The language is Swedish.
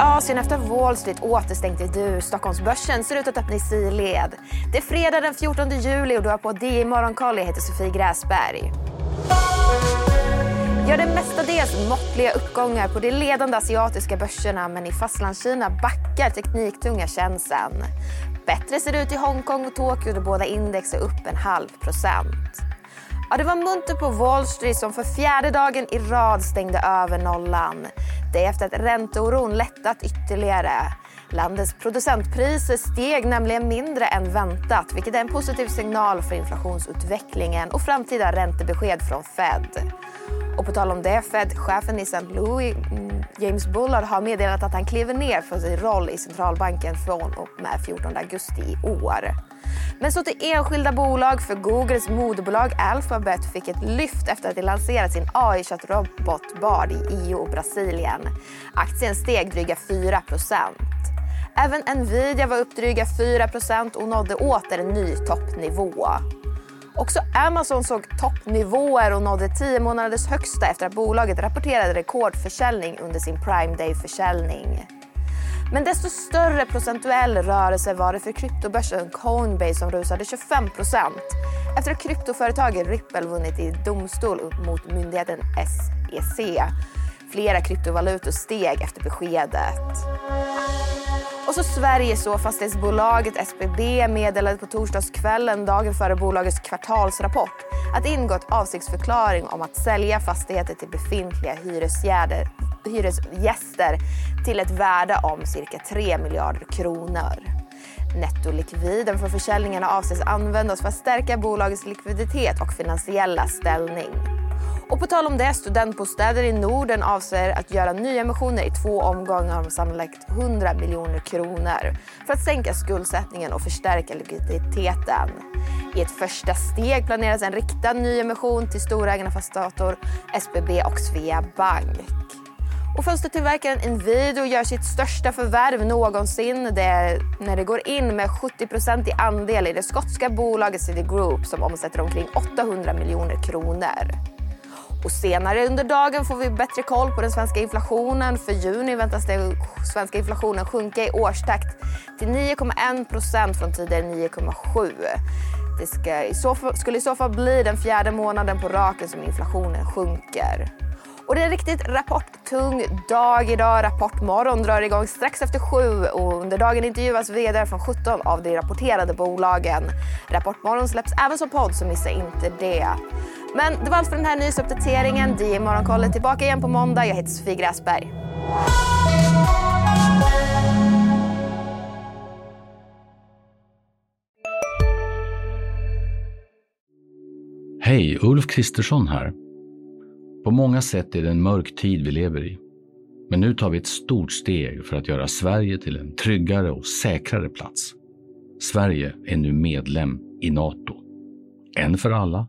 Asien efter Wall Street återstängt i du. Stockholmsbörsen ser ut att öppna i sidled. Det är fredag den 14 juli och du har på DI Morgonkoll. Jag heter Sofie Gräsberg. Ja, det mestadels måttliga uppgångar på de ledande asiatiska börserna men i Fastlandskina backar tekniktunga tjänsten. Bättre ser det ut i Hongkong och Tokyo där båda index är upp en halv procent. Ja, det var munter på Wall Street som för fjärde dagen i rad stängde över nollan. Det är efter att ränteoron lättat ytterligare. Landets producentpriser steg nämligen mindre än väntat vilket är en positiv signal för inflationsutvecklingen och framtida räntebesked från Fed. Och på tal om det, Fed-chefen i St. Louis, mm, James Bullard, har meddelat att han kliver ner från sin roll i centralbanken från och med 14 augusti i år. Men så till enskilda bolag, för Googles moderbolag Alphabet fick ett lyft efter att de lanserat sin AI-chattrobot Bard i EU och Brasilien. Aktien steg dryga 4% Även Nvidia var upp dryga 4 och nådde åter en ny toppnivå. Också Amazon såg toppnivåer och nådde 10 månaders högsta efter att bolaget rapporterade rekordförsäljning under sin Prime Day-försäljning. Men desto större procentuell rörelse var det för kryptobörsen Coinbase som rusade 25 efter att kryptoföretaget Ripple vunnit i domstol mot myndigheten SEC. Flera kryptovalutor steg efter beskedet. Och så Sverige så fastighetsbolaget SBB meddelade på torsdagskvällen dagen före bolagets kvartalsrapport att det ingått avsiktsförklaring om att sälja fastigheter till befintliga hyresgäster till ett värde om cirka 3 miljarder kronor. Nettolikviden för försäljningarna avses användas för att stärka bolagets likviditet och finansiella ställning. Och på tal om det, studentbostäder i Norden avser att göra nyemissioner i två omgångar om sammanlagt 100 miljoner kronor för att sänka skuldsättningen och förstärka likviditeten. I ett första steg planeras en riktad nyemission till storägarna Fastator, SBB och Svea Bank. Och fönstertillverkaren Inwido gör sitt största förvärv någonsin det när det går in med 70 i andel i det skotska bolaget City Group som omsätter omkring 800 miljoner kronor. Och senare under dagen får vi bättre koll på den svenska inflationen. För juni väntas den svenska inflationen sjunka i årstakt till 9,1 procent från tidigare 9,7. Det ska i så fall, skulle i så fall bli den fjärde månaden på raken som inflationen sjunker. Och det är en riktigt rapporttung dag idag. Rapportmorgon drar igång strax efter sju och under dagen intervjuas vd från 17 av de rapporterade bolagen. Rapportmorgon släpps även som podd så missa inte det. Men det var allt för den här nyhetsuppdateringen. DI Morgonkollet tillbaka igen på måndag. Jag heter Sofie Gräsberg. Hej, Ulf Kristersson här. På många sätt är det en mörk tid vi lever i. Men nu tar vi ett stort steg för att göra Sverige till en tryggare och säkrare plats. Sverige är nu medlem i Nato. En för alla,